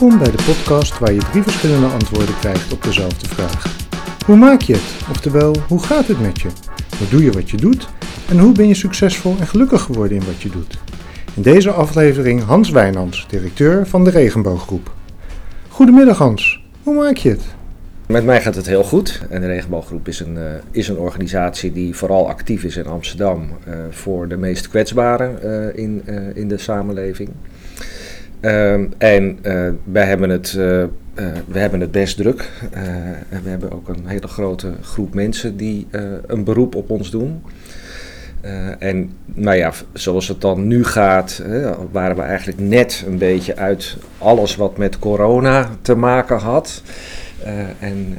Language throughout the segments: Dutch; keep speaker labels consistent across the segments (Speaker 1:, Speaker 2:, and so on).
Speaker 1: Welkom bij de podcast waar je drie verschillende antwoorden krijgt op dezelfde vraag. Hoe maak je het? Oftewel, hoe gaat het met je? Hoe doe je wat je doet? En hoe ben je succesvol en gelukkig geworden in wat je doet? In deze aflevering Hans Wijnands, directeur van de Regenbooggroep. Goedemiddag Hans, hoe maak je het?
Speaker 2: Met mij gaat het heel goed. En de Regenbooggroep is een, uh, is een organisatie die vooral actief is in Amsterdam uh, voor de meest kwetsbaren uh, in, in de samenleving. Ehm, en wij hebben het, we hebben het best druk. we hebben ook een hele grote groep mensen die een beroep op ons doen. en nou ja, zoals het dan nu gaat, waren we eigenlijk net een beetje uit alles wat met corona te maken had. En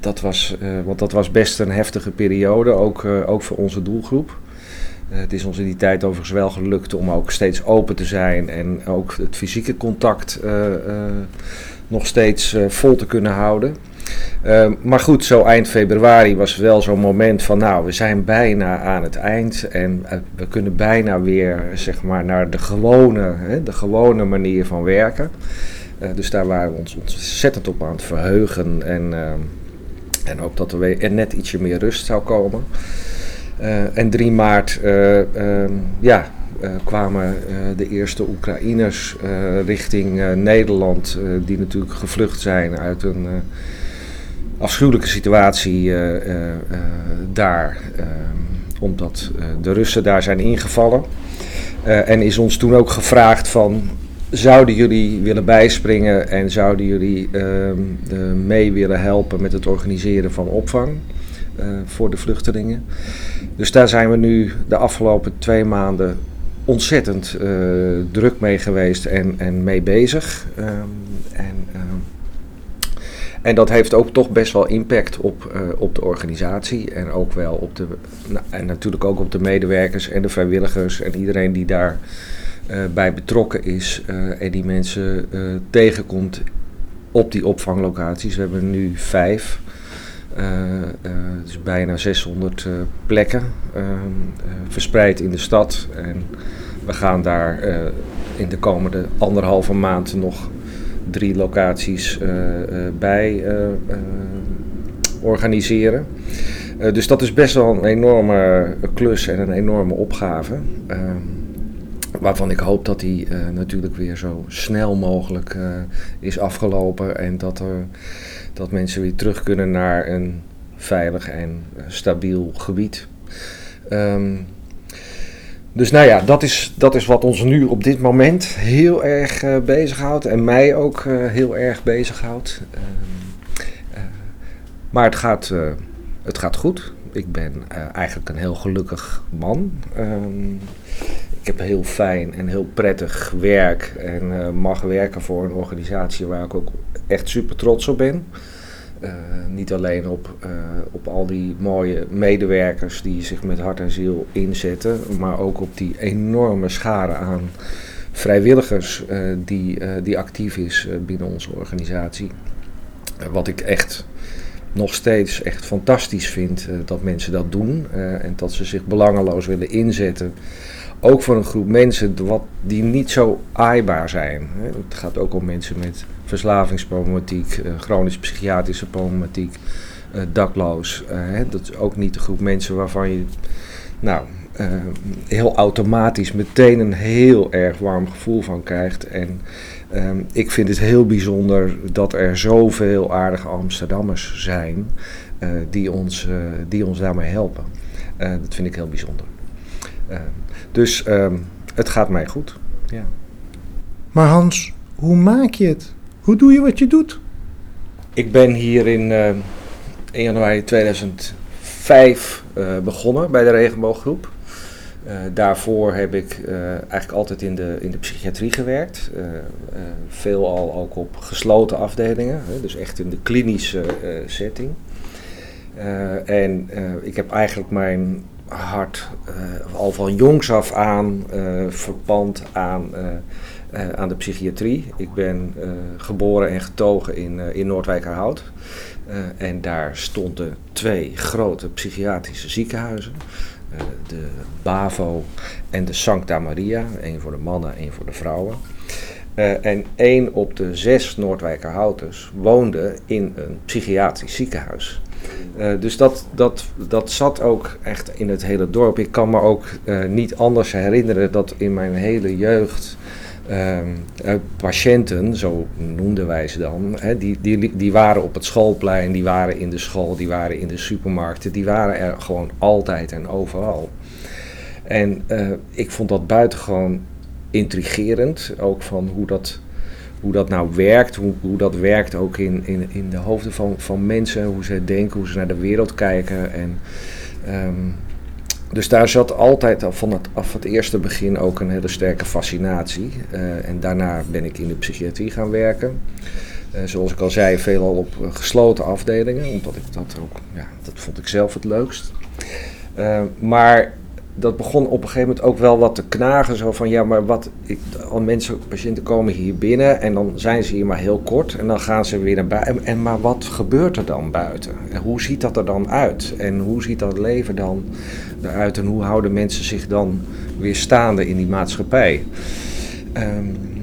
Speaker 2: dat, was, want dat was best een heftige periode, ook, ook voor onze doelgroep. Het is ons in die tijd overigens wel gelukt om ook steeds open te zijn en ook het fysieke contact nog steeds vol te kunnen houden. maar goed, zo eind februari was wel zo'n moment van, nou, we zijn bijna aan het eind en we kunnen bijna weer, zeg maar, naar de gewone, hè, de gewone manier van werken. Dus daar waren we ons ontzettend op aan het verheugen. En, uh, en ook dat er weer net ietsje meer rust zou komen. Uh, en 3 maart ehm, ja, kwamen de eerste Oekraïners richting Nederland. die natuurlijk gevlucht zijn uit een afschuwelijke situatie daar. Ehm, omdat de Russen daar zijn ingevallen. en is ons toen ook gevraagd van zouden jullie willen bijspringen en zouden jullie uh, mee willen helpen met het organiseren van opvang voor de vluchtelingen. Dus daar zijn we nu de afgelopen twee maanden ontzettend uh, druk mee geweest en, en mee bezig. Um, en, um, en dat heeft ook toch best wel impact op, uh, op de organisatie en ook wel op de, en natuurlijk ook op de medewerkers en de vrijwilligers en iedereen die daar uh, bij betrokken is en die mensen tegenkomt op die opvanglocaties. We hebben nu vijf, dus bijna 600 plekken verspreid in de stad. En we gaan daar in de komende anderhalve maand nog drie locaties bij organiseren. dus dat is best wel een enorme klus en een enorme opgave. Waarvan ik hoop dat die natuurlijk weer zo snel mogelijk is afgelopen en dat, er, dat mensen weer terug kunnen naar een veilig en uh, stabiel gebied. Um, dus nou ja, dat is, dat is wat ons nu op dit moment heel erg uh, bezighoudt en mij ook uh, heel erg bezighoudt. Uh, maar het gaat, het gaat goed. Ik ben eigenlijk een heel gelukkig man. Ik heb heel fijn en heel prettig werk en uh, mag werken voor een organisatie waar ik ook echt super trots op ben. Uh, niet alleen op, uh, op al die mooie medewerkers die zich met hart en ziel inzetten, maar ook op die enorme schare aan vrijwilligers die, die actief is binnen onze organisatie. wat ik echt nog steeds echt fantastisch vind dat mensen dat doen en dat ze zich belangeloos willen inzetten ook voor een groep mensen wat, die niet zo aaibaar zijn. Het gaat ook om mensen met verslavingsproblematiek, uh, chronische psychiatrische problematiek, uh, dakloos. Uh, dat is ook niet de groep mensen waarvan je nou, heel automatisch meteen een heel erg warm gevoel van krijgt. En um, ik vind het heel bijzonder dat er zoveel aardige Amsterdammers zijn die, ons, die ons daarmee helpen. dat vind ik heel bijzonder. Ehm, dus um, het gaat mij goed. Ja.
Speaker 1: Maar Hans, hoe maak je het? Hoe doe je wat je doet?
Speaker 2: Ik ben hier in, uh, in januari 2005 uh, begonnen bij de Regenbooggroep. Uh, daarvoor heb ik eigenlijk altijd in de, in de psychiatrie gewerkt. veelal ook op gesloten afdelingen, hè, dus echt in de klinische setting. en ik heb eigenlijk mijn hart uh, al van jongs af aan uh, verpand aan, uh, aan de psychiatrie. Ik ben geboren en getogen in, in Noordwijkerhout. en daar stonden twee grote psychiatrische ziekenhuizen. de BAVO en de Sancta Maria. één voor de mannen, één voor de vrouwen. En één op de zes Noordwijkerhouters woonde in een psychiatrisch ziekenhuis. Uh, dus dat, dat, dat zat ook echt in het hele dorp. Ik kan me ook uh, niet anders herinneren dat in mijn hele jeugd patiënten, zo noemden wij ze dan, hè, die, die, die waren op het schoolplein, die waren in de school, die waren in de supermarkten, die waren er gewoon altijd en overal. En ik vond dat buitengewoon intrigerend. Ook van hoe dat, hoe dat nou werkt. Hoe, dat werkt ook in, in, in de hoofden van, van mensen. Hoe ze denken, hoe ze naar de wereld kijken. En, um, dus daar zat altijd van het, af het eerste begin ook een hele sterke fascinatie. Uh, en daarna ben ik in de psychiatrie gaan werken. Uh, zoals ik al zei, veelal op gesloten afdelingen. Omdat ik dat ook, ja, dat vond ik zelf het leukst. Maar dat begon op een gegeven moment ook wel wat te knagen. Zo van ja, maar wat. Ik, al mensen, patiënten komen hier binnen en dan zijn ze hier maar heel kort en dan gaan ze weer naar buiten. En, maar wat gebeurt er dan buiten? En hoe ziet dat er dan uit? En hoe ziet dat leven dan eruit? En hoe houden mensen zich dan weer staande in die maatschappij? Um,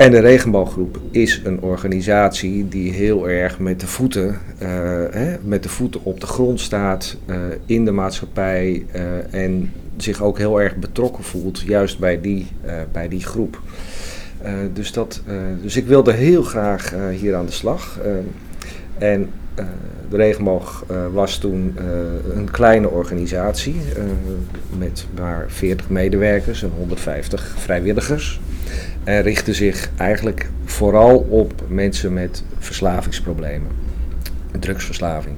Speaker 2: en de regenbooggroep is een organisatie die heel erg met de voeten, uh, hè, met de voeten op de grond staat uh, in de maatschappij uh, en zich ook heel erg betrokken voelt, juist bij die, bij die groep. dus, dat, dus ik wilde heel graag hier aan de slag. en de regenboog was toen een kleine organisatie met maar 40 medewerkers en 150 vrijwilligers. En richtte zich eigenlijk vooral op mensen met verslavingsproblemen, drugsverslaving.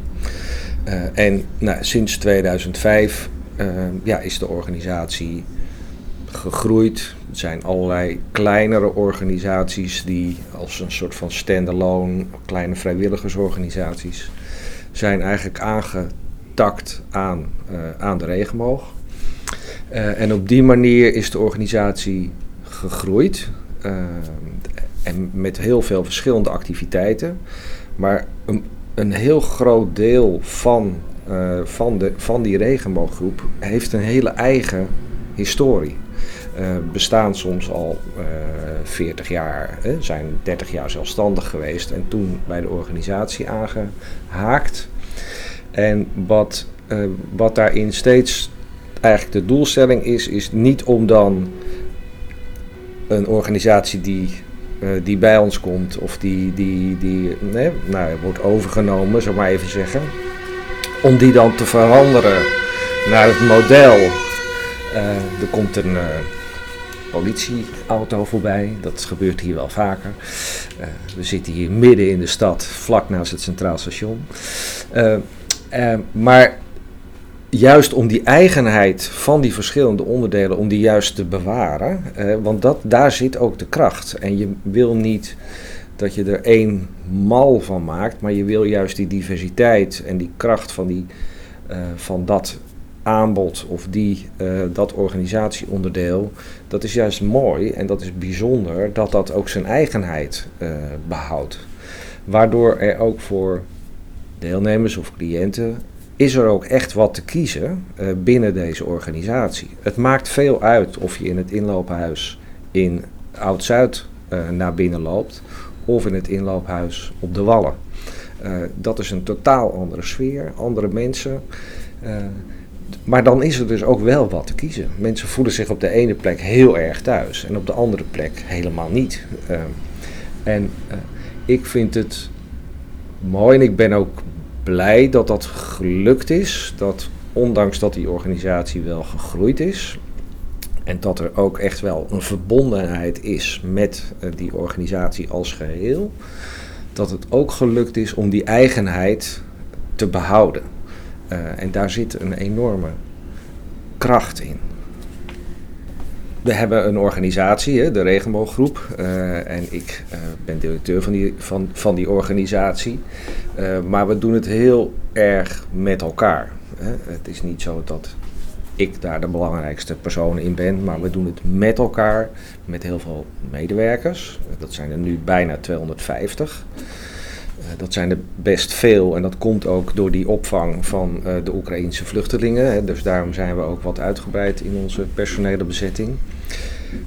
Speaker 2: Uh, en nou, sinds 2005 uh, ja, is de organisatie gegroeid. Er zijn allerlei kleinere organisaties die als een soort van standalone, kleine vrijwilligersorganisaties, zijn eigenlijk aangetakt aan, uh, aan de regenboog. en op die manier is de organisatie gegroeid. Uh, en met heel veel verschillende activiteiten. Maar een, een heel groot deel van, uh, van, de, van die regenbooggroep heeft een hele eigen historie. Uh, bestaan soms al uh, 40 jaar, hè, zijn 30 jaar zelfstandig geweest en toen bij de organisatie aangehaakt. En wat, wat daarin steeds eigenlijk de doelstelling is, is niet om dan een organisatie die, uh, die bij ons komt of die, die, die nou, wordt overgenomen, zou maar even zeggen. Om die dan te veranderen naar het model. Uh, er komt een uh, politieauto voorbij, dat gebeurt hier wel vaker. we zitten hier midden in de stad, vlak naast het Centraal Station. maar juist om die eigenheid van die verschillende onderdelen, om die juist te bewaren. Eh, want dat, daar zit ook de kracht. En je wil niet dat je er één mal van maakt, maar je wil juist die diversiteit en die kracht van, die, uh, van dat aanbod of die, uh, dat organisatieonderdeel, dat is juist mooi en dat is bijzonder dat dat ook zijn eigenheid behoudt. Waardoor er ook voor deelnemers of cliënten is er ook echt wat te kiezen uh, binnen deze organisatie. Het maakt veel uit of je in het inloophuis in Oud-Zuid uh, naar binnen loopt of in het inloophuis op de Wallen. Uh, dat is een totaal andere sfeer, andere mensen. maar dan is er dus ook wel wat te kiezen. Mensen voelen zich op de ene plek heel erg thuis en op de andere plek helemaal niet. en ik vind het mooi en ik ben ook blij dat dat gelukt is. Dat ondanks dat die organisatie wel gegroeid is. En dat er ook echt wel een verbondenheid is met uh, die organisatie als geheel. Dat het ook gelukt is om die eigenheid te behouden. Uh, en daar zit een enorme kracht in. We hebben een organisatie, de Regenbooggroep. Uh, en ik uh, ben directeur van die, van, van die organisatie. Uh, maar we doen het heel erg met elkaar. Het is niet zo dat ik daar de belangrijkste persoon in ben, maar we doen het met elkaar, met heel veel medewerkers. Dat zijn er nu bijna 250. Dat zijn er best veel en dat komt ook door die opvang van uh, de Oekraïense vluchtelingen. Dus daarom zijn we ook wat uitgebreid in onze personele bezetting.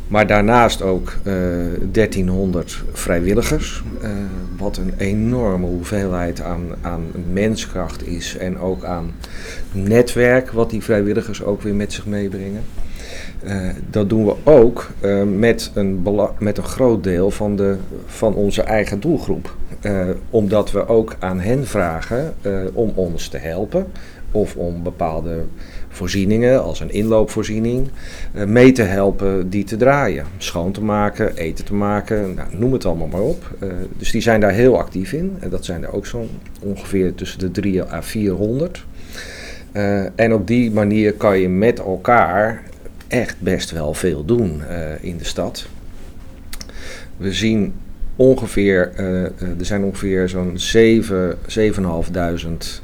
Speaker 2: Maar daarnaast ook 1300 vrijwilligers, wat een enorme hoeveelheid aan, aan menskracht is en ook aan netwerk wat die vrijwilligers ook weer met zich meebrengen. Dat doen we ook met, een met een groot deel van, de, van onze eigen doelgroep. Uh, omdat we ook aan hen vragen om ons te helpen of om bepaalde voorzieningen, als een inloopvoorziening, mee te helpen die te draaien. Schoon te maken, eten te maken, nou, noem het allemaal maar op. dus die zijn daar heel actief in. En dat zijn er ook zo'n ongeveer tussen de 3 à 400. en op die manier kan je met elkaar echt best wel veel doen in de stad. We zien ongeveer, uh, er zijn ongeveer zo'n 7, 7.500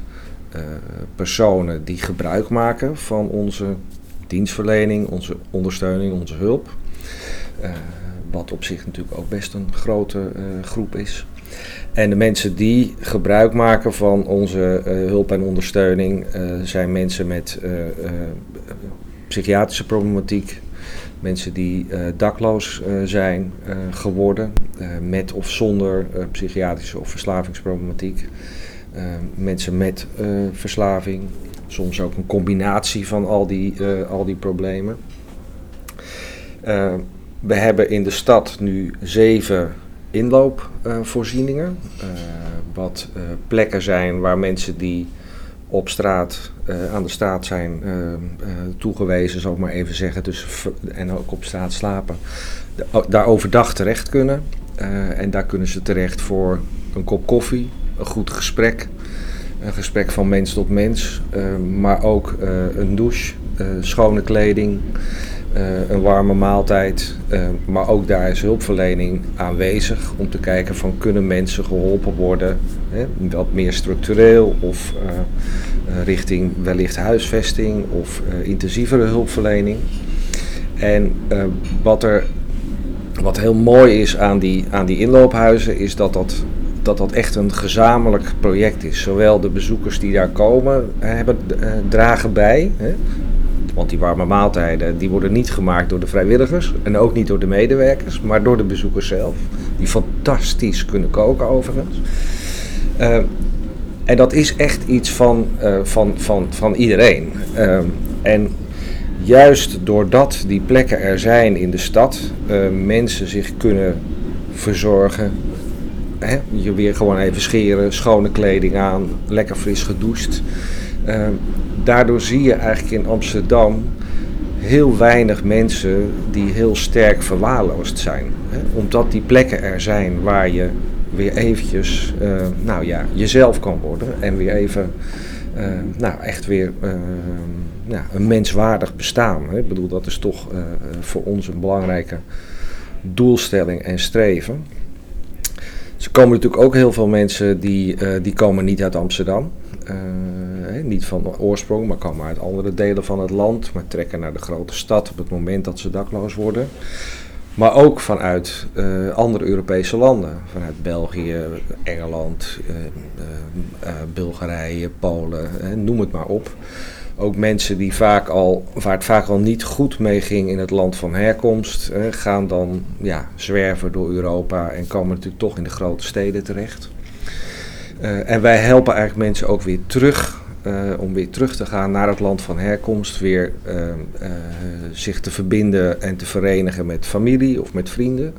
Speaker 2: personen die gebruik maken van onze dienstverlening, onze ondersteuning, onze hulp. wat op zich natuurlijk ook best een grote groep is. En de mensen die gebruik maken van onze hulp en ondersteuning zijn mensen met psychiatrische problematiek. Mensen die uh, dakloos uh, zijn uh, geworden, met of zonder psychiatrische of verslavingsproblematiek. mensen met verslaving, soms ook een combinatie van al die, al die problemen. we hebben in de stad nu zeven inloopvoorzieningen, wat plekken zijn waar mensen die op straat, uh, aan de straat zijn uh, uh, toegewezen, zal ik maar even zeggen, dus, en ook op straat slapen, daar overdag terecht kunnen. en daar kunnen ze terecht voor een kop koffie, een goed gesprek, een gesprek van mens tot mens, maar ook een douche, schone kleding. Een warme maaltijd, maar ook daar is hulpverlening aanwezig om te kijken van kunnen mensen geholpen worden, hè, wat meer structureel of eh, richting wellicht huisvesting of intensievere hulpverlening. En wat, er, wat heel mooi is aan die, aan die inloophuizen, is dat dat, dat dat echt een gezamenlijk project is. Zowel de bezoekers die daar komen, hebben, dragen bij. Hè, want die warme maaltijden die worden niet gemaakt door de vrijwilligers en ook niet door de medewerkers, maar door de bezoekers zelf. Die fantastisch kunnen koken overigens. Uh, en dat is echt iets van, uh, van, van, van iedereen. Uh, en juist doordat die plekken er zijn in de stad, mensen zich kunnen verzorgen. Hè? Je weer gewoon even scheren, schone kleding aan, lekker fris gedoucht. Daardoor zie je eigenlijk in Amsterdam heel weinig mensen die heel sterk verwaarloosd zijn. Hè? Omdat die plekken er zijn waar je weer eventjes, uh, nou ja, jezelf kan worden en weer even, uh, nou echt weer uh, ja, een menswaardig bestaan. Hè. Ik bedoel, dat is toch voor ons een belangrijke doelstelling en streven. Er komen natuurlijk ook heel veel mensen die, die komen niet uit Amsterdam. Niet van oorsprong, maar komen uit andere delen van het land, maar trekken naar de grote stad op het moment dat ze dakloos worden. Maar ook vanuit uh, andere Europese landen. Vanuit België, Engeland, uh, Bulgarije, Polen, noem het maar op. Ook mensen die vaak al, waar het vaak al niet goed mee ging in het land van herkomst, gaan dan ja, zwerven door Europa en komen natuurlijk toch in de grote steden terecht. En wij helpen eigenlijk mensen ook weer terug uh, om weer terug te gaan naar het land van herkomst, weer uh, uh, zich te verbinden en te verenigen met familie of met vrienden.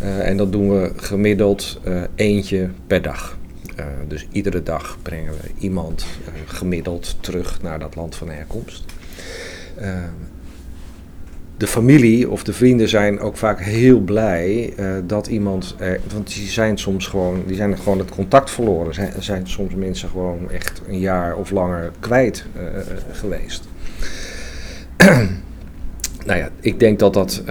Speaker 2: en dat doen we gemiddeld eentje per dag. dus iedere dag brengen we iemand gemiddeld terug naar dat land van herkomst de familie of de vrienden zijn ook vaak heel blij uh, dat iemand, want die zijn soms gewoon, die zijn gewoon het contact verloren. Zijn, zijn soms mensen gewoon echt een jaar of langer kwijt uh, geweest. nou ja, ik denk dat dat,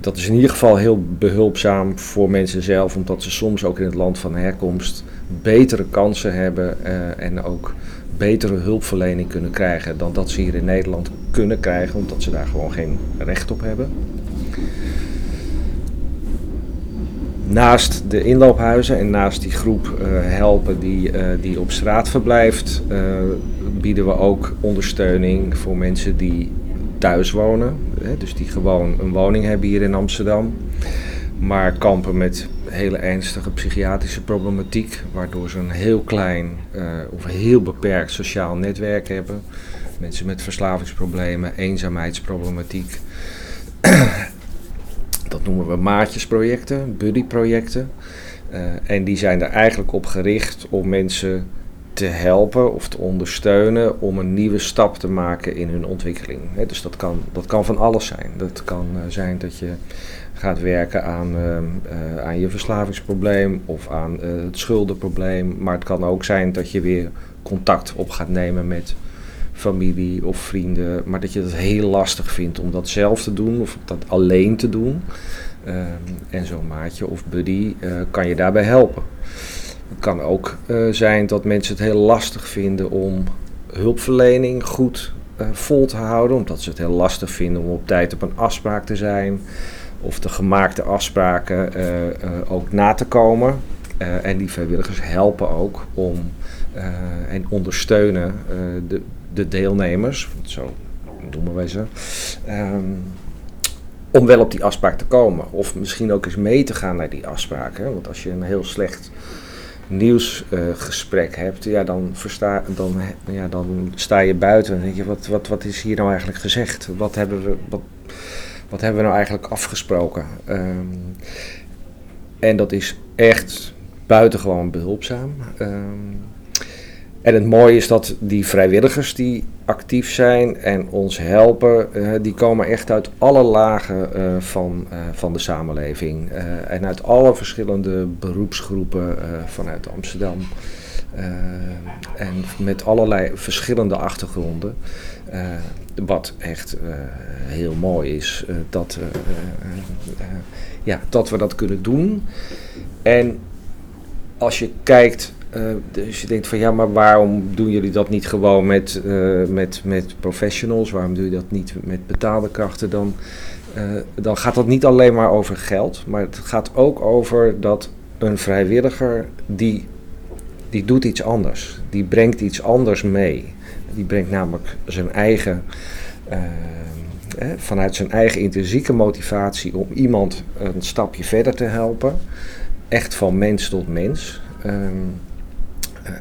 Speaker 2: dat is in ieder geval heel behulpzaam voor mensen zelf, omdat ze soms ook in het land van herkomst betere kansen hebben en ook betere hulpverlening kunnen krijgen dan dat ze hier in Nederland kunnen krijgen, omdat ze daar gewoon geen recht op hebben. Naast de inloophuizen en naast die groep uh, helpen die, uh, die op straat verblijft, uh, bieden we ook ondersteuning voor mensen die thuis wonen, hè, dus die gewoon een woning hebben hier in Amsterdam, maar kampen met hele ernstige psychiatrische problematiek, waardoor ze een heel klein uh, of heel beperkt sociaal netwerk hebben. Mensen met verslavingsproblemen, eenzaamheidsproblematiek. Dat noemen we maatjesprojecten, buddyprojecten. Uh, en die zijn er eigenlijk op gericht om mensen te helpen of te ondersteunen om een nieuwe stap te maken in hun ontwikkeling. Dus dat kan, dat kan van alles zijn. Dat kan uh, zijn dat je gaat werken aan, uh, uh, aan je verslavingsprobleem of aan het schuldenprobleem. Maar het kan ook zijn dat je weer contact op gaat nemen met familie of vrienden. Maar dat je het heel lastig vindt om dat zelf te doen of dat alleen te doen. Ehm, en zo'n maatje of buddy kan je daarbij helpen. Het kan ook uh, zijn dat mensen het heel lastig vinden om hulpverlening goed uh, vol te houden, omdat ze het heel lastig vinden om op tijd op een afspraak te zijn of de gemaakte afspraken uh, ook na te komen. en die vrijwilligers helpen ook om en ondersteunen de, de deelnemers, zo noemen wij ze. Um, om wel op die afspraak te komen. Of misschien ook eens mee te gaan naar die afspraken. Want als je een heel slecht nieuwsgesprek uh, hebt, ja, dan, versta, dan, ja, dan sta je buiten en denk je, wat, wat, wat is hier nou eigenlijk gezegd? Wat hebben we, wat, wat hebben we nou eigenlijk afgesproken? Um, en dat is echt buitengewoon behulpzaam. Um, en het mooie is dat die vrijwilligers die actief zijn en ons helpen, uh, die komen echt uit alle lagen uh, van, uh, van de samenleving. en uit alle verschillende beroepsgroepen vanuit Amsterdam. en met allerlei verschillende achtergronden. wat echt heel mooi is, dat, ja, dat we dat kunnen doen. En als je kijkt uh, dus je denkt van ja, maar waarom doen jullie dat niet gewoon met, uh, met, met professionals? Waarom doe je dat niet met betaalde krachten? Dan, uh, dan gaat dat niet alleen maar over geld, maar het gaat ook over dat een vrijwilliger die, die doet iets anders. Die brengt iets anders mee. Die brengt namelijk zijn eigen, eh, vanuit zijn eigen intrinsieke motivatie om iemand een stapje verder te helpen. Echt van mens tot mens. Uh,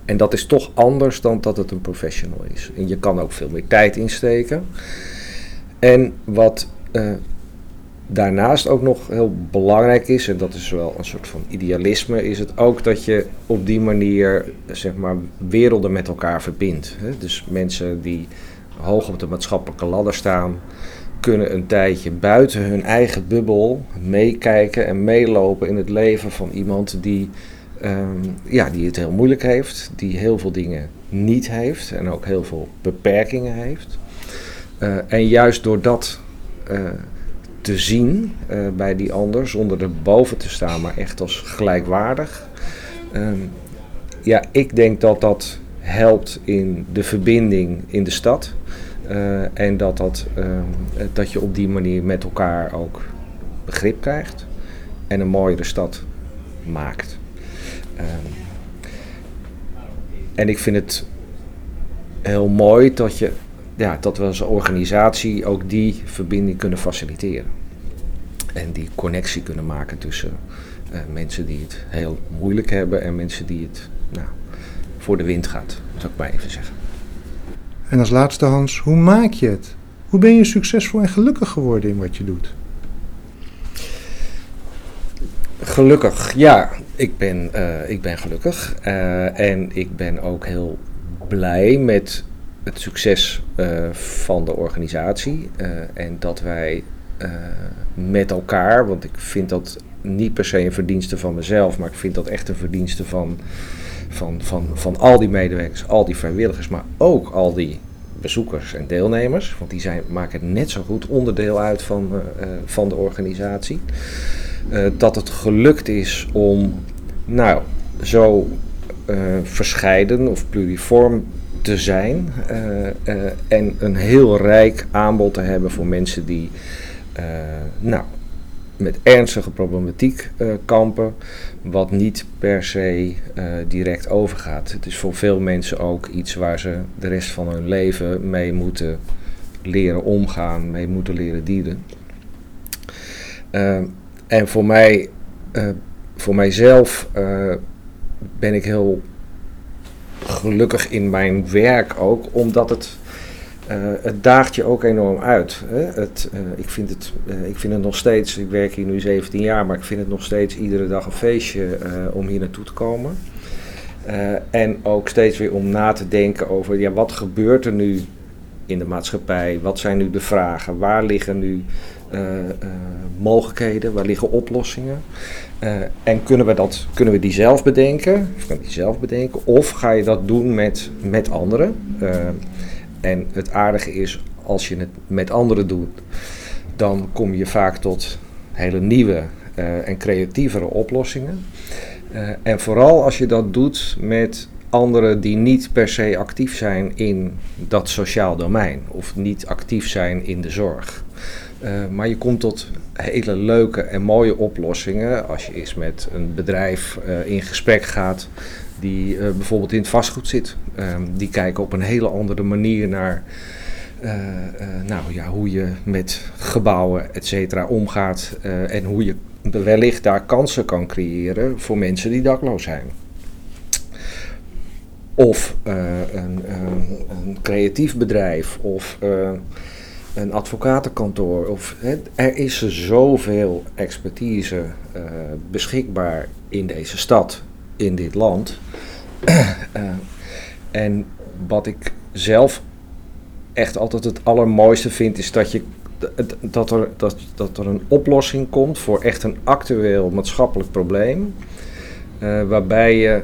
Speaker 2: en dat is toch anders dan dat het een professional is. En je kan ook veel meer tijd insteken. En wat uh, daarnaast ook nog heel belangrijk is, en dat is wel een soort van idealisme, is het ook dat je op die manier zeg maar werelden met elkaar verbindt. Hè? Dus mensen die hoog op de maatschappelijke ladder staan, kunnen een tijdje buiten hun eigen bubbel meekijken en meelopen in het leven van iemand die Um, ja, die het heel moeilijk heeft, die heel veel dingen niet heeft en ook heel veel beperkingen heeft. Uh, en juist door dat uh, te zien uh, bij die ander, zonder er boven te staan, maar echt als gelijkwaardig. Um, ja, ik denk dat dat helpt in de verbinding in de stad. en dat, dat, um, dat je op die manier met elkaar ook begrip krijgt en een mooiere stad maakt. Um, en ik vind het heel mooi dat, je, ja, dat we als organisatie ook die verbinding kunnen faciliteren. En die connectie kunnen maken tussen uh, mensen die het heel moeilijk hebben en mensen die het nou, voor de wind gaat, zou ik maar even zeggen.
Speaker 1: En als laatste Hans, hoe maak je het? Hoe ben je succesvol en gelukkig geworden in wat je doet?
Speaker 2: Gelukkig, ja. Ik ben, uh, ik ben gelukkig. Uh, en ik ben ook heel blij met het succes uh, van de organisatie. en dat wij met elkaar, want ik vind dat niet per se een verdienste van mezelf, maar ik vind dat echt een verdienste van, van, van, van al die medewerkers, al die vrijwilligers, maar ook al die bezoekers en deelnemers. Want die zijn, maken net zo goed onderdeel uit van, van de organisatie. Uh, dat het gelukt is om nou, zo uh, verscheiden of pluriform te zijn uh, en een heel rijk aanbod te hebben voor mensen die nou, met ernstige problematiek kampen, wat niet per se direct overgaat. Het is voor veel mensen ook iets waar ze de rest van hun leven mee moeten leren omgaan, mee moeten leren dienen. En voor mij, voor mijzelf, ben ik heel gelukkig in mijn werk ook, omdat het uh, het daagt je ook enorm uit. Hè? Het, ik, vind het, ik vind het nog steeds, ik werk hier nu 17 jaar, maar ik vind het nog steeds iedere dag een feestje om hier naartoe te komen. en ook steeds weer om na te denken over ja, wat gebeurt er nu in de maatschappij? Wat zijn nu de vragen? Waar liggen nu mogelijkheden? Waar liggen oplossingen? en kunnen we, dat, kunnen we die zelf bedenken? Of die zelf bedenken? Of ga je dat doen met, met anderen? En het aardige is, als je het met anderen doet, dan kom je vaak tot hele nieuwe en creatievere oplossingen. En vooral als je dat doet met anderen die niet per se actief zijn in dat sociaal domein of niet actief zijn in de zorg. Uh, maar je komt tot hele leuke en mooie oplossingen als je eens met een bedrijf in gesprek gaat die uh, bijvoorbeeld in het vastgoed zit. Um, die kijken op een hele andere manier naar nou, ja, hoe je met gebouwen, et cetera, omgaat. en hoe je wellicht daar kansen kan creëren voor mensen die dakloos zijn. Of een, een, creatief bedrijf of een advocatenkantoor. Of, er is zoveel expertise beschikbaar in deze stad in dit land. uh, en wat ik zelf echt altijd het allermooiste vind, is dat, je, dat, er, dat, dat er een oplossing komt voor echt een actueel maatschappelijk probleem. Uh, waarbij je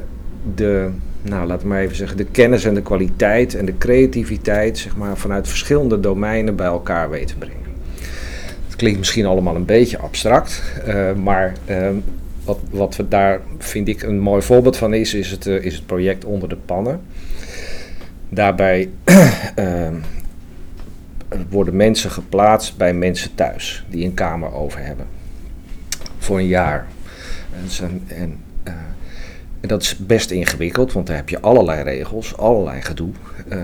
Speaker 2: de, nou laten we maar even zeggen, de kennis en de kwaliteit en de creativiteit, zeg maar, vanuit verschillende domeinen bij elkaar weet te brengen. Het klinkt misschien allemaal een beetje abstract, uh, maar ehm, wat, wat we daar, vind ik, een mooi voorbeeld van is, is het, uh, is het project Onder de Pannen. Daarbij uh, worden mensen geplaatst bij mensen thuis die een kamer over hebben. Voor een jaar. En, en, uh, dat is best ingewikkeld, want daar heb je allerlei regels, allerlei gedoe. Uh,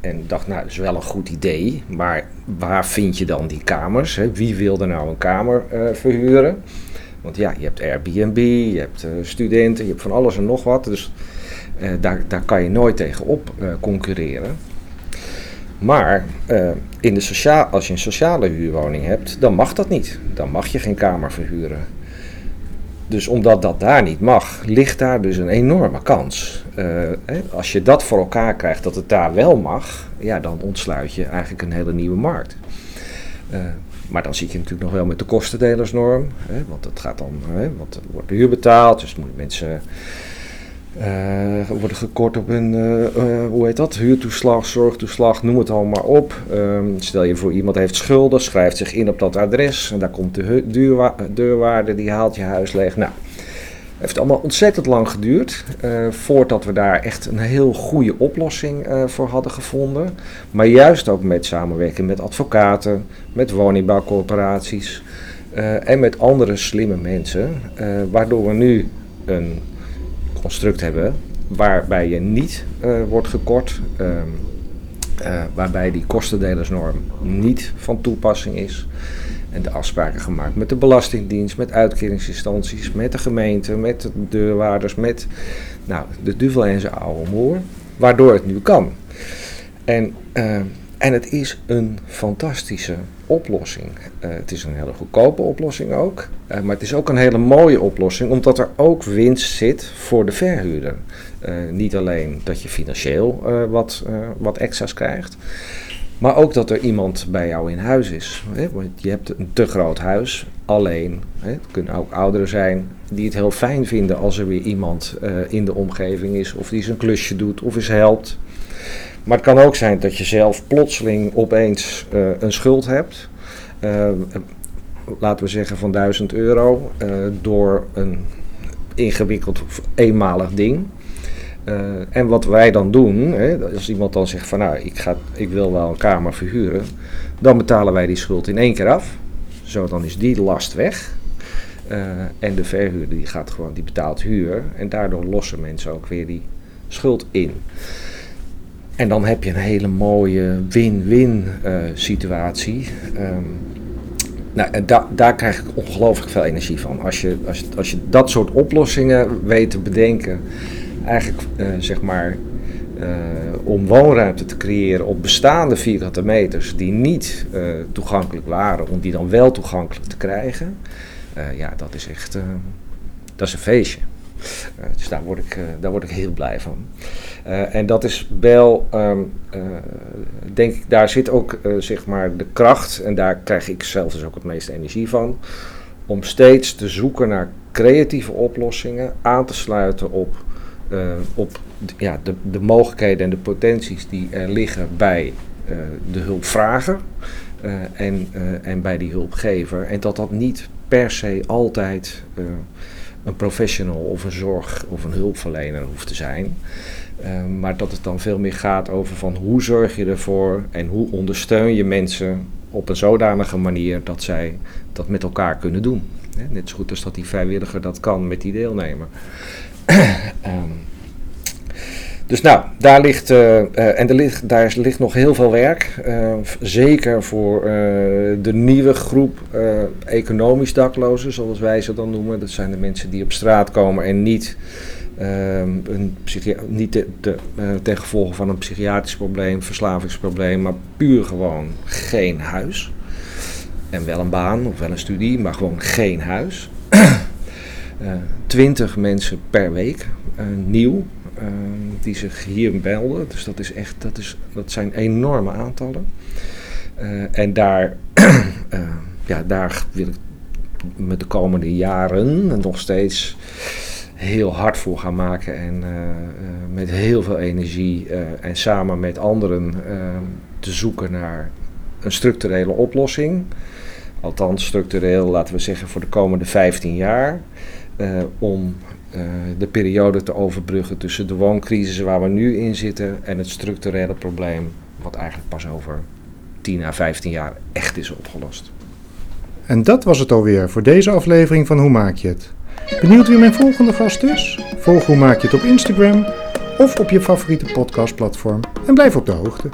Speaker 2: en dacht, nou, dat is wel een goed idee, maar waar vind je dan die kamers? Hè? Wie wil er nou een kamer uh, verhuren? Want ja, je hebt Airbnb, je hebt uh, studenten, je hebt van alles en nog wat. Dus daar, daar kan je nooit tegenop uh, concurreren. Maar in de sociaal, als je een sociale huurwoning hebt, dan mag dat niet. Dan mag je geen kamer verhuren. Dus omdat dat daar niet mag, ligt daar dus een enorme kans. Hè, als je dat voor elkaar krijgt dat het daar wel mag, ja, dan ontsluit je eigenlijk een hele nieuwe markt. Maar dan zit je natuurlijk nog wel met de kostendelersnorm. Hè, want dat gaat dan, hè, want er wordt huur betaald, dus moeten mensen uh, worden gekort op hun, uh, uh, hoe heet dat, huurtoeslag, zorgtoeslag, noem het allemaal maar op. Um, stel je voor iemand heeft schulden, schrijft zich in op dat adres en daar komt de deurwaarde, die haalt je huis leeg. Nou, heeft allemaal ontzettend lang geduurd voordat we daar echt een heel goede oplossing voor hadden gevonden. Maar juist ook met samenwerking met advocaten, met woningbouwcorporaties en met andere slimme mensen. waardoor we nu een construct hebben waarbij je niet wordt gekort. Ehm, waarbij die kostendelersnorm niet van toepassing is en de afspraken gemaakt met de Belastingdienst, met uitkeringsinstanties, met de gemeente, met de deurwaarders, met nou, de duvel en zijn oude moer, waardoor het nu kan. En, uh, en het is een fantastische oplossing. Uh, het is een hele goedkope oplossing ook, uh, maar het is ook een hele mooie oplossing, omdat er ook winst zit voor de verhuurder. niet alleen dat je financieel wat, wat extra's krijgt, maar ook dat er iemand bij jou in huis is. Want je hebt een te groot huis, alleen. Het kunnen ook ouderen zijn die het heel fijn vinden als er weer iemand in de omgeving is. Of die zijn klusje doet of eens helpt. Maar het kan ook zijn dat je zelf plotseling opeens uh, een schuld hebt. Uh, laten we zeggen van 1000 euro. door een ingewikkeld eenmalig ding. En wat wij dan doen, hè, als iemand dan zegt van nou, ik, ga, ik wil wel een kamer verhuren, dan betalen wij die schuld in één keer af. Zo dan is die last weg. En de verhuurder die gaat gewoon, die betaalt huur. En daardoor lossen mensen ook weer die schuld in. En dan heb je een hele mooie win-win uh, situatie. Um, nou, en da daar krijg ik ongelooflijk veel energie van. Als je, als, als je dat soort oplossingen weet te bedenken, eigenlijk uh, zeg maar uh, om woonruimte te creëren op bestaande vierkante meters die niet toegankelijk waren, om die dan wel toegankelijk te krijgen. Ja, dat is echt dat is een feestje. dus daar word, ik, daar word ik heel blij van. En dat is wel, um, denk ik, daar zit ook zeg maar de kracht, en daar krijg ik zelf dus ook het meeste energie van, om steeds te zoeken naar creatieve oplossingen, aan te sluiten op, op ja, de, de mogelijkheden en de potenties die er liggen bij de hulpvrager en, en bij die hulpgever. En dat dat niet per se altijd een professional of een zorg of een hulpverlener hoeft te zijn. maar dat het dan veel meer gaat over van hoe zorg je ervoor en hoe ondersteun je mensen op een zodanige manier dat zij dat met elkaar kunnen doen. Net zo goed als dat die vrijwilliger dat kan met die deelnemer. um, dus nou, daar ligt, uh, uh, en daar ligt nog heel veel werk. Uh, zeker voor de nieuwe groep economisch daklozen, zoals wij ze dan noemen. Dat zijn de mensen die op straat komen en niet, een niet ten gevolge van een psychiatrisch probleem, verslavingsprobleem, maar puur gewoon geen huis. En wel een baan of wel een studie, maar gewoon geen huis. Twintig mensen per week, nieuw. Uh, die zich hier melden. Dus dat, is echt, dat, is, dat zijn enorme aantallen. Uh, en daar, uh, ja, daar wil ik met de komende jaren nog steeds heel hard voor gaan maken. En met heel veel energie en samen met anderen te zoeken naar een structurele oplossing. Althans, structureel, laten we zeggen, voor de komende 15 jaar. om de periode te overbruggen tussen de wooncrisis waar we nu in zitten en het structurele probleem, wat eigenlijk pas over 10 à 15 jaar echt is opgelost.
Speaker 1: En dat was het alweer voor deze aflevering van Hoe Maak je het? Benieuwd wie mijn volgende gast is? Volg Hoe Maak je het op Instagram of op je favoriete podcastplatform en blijf op de hoogte.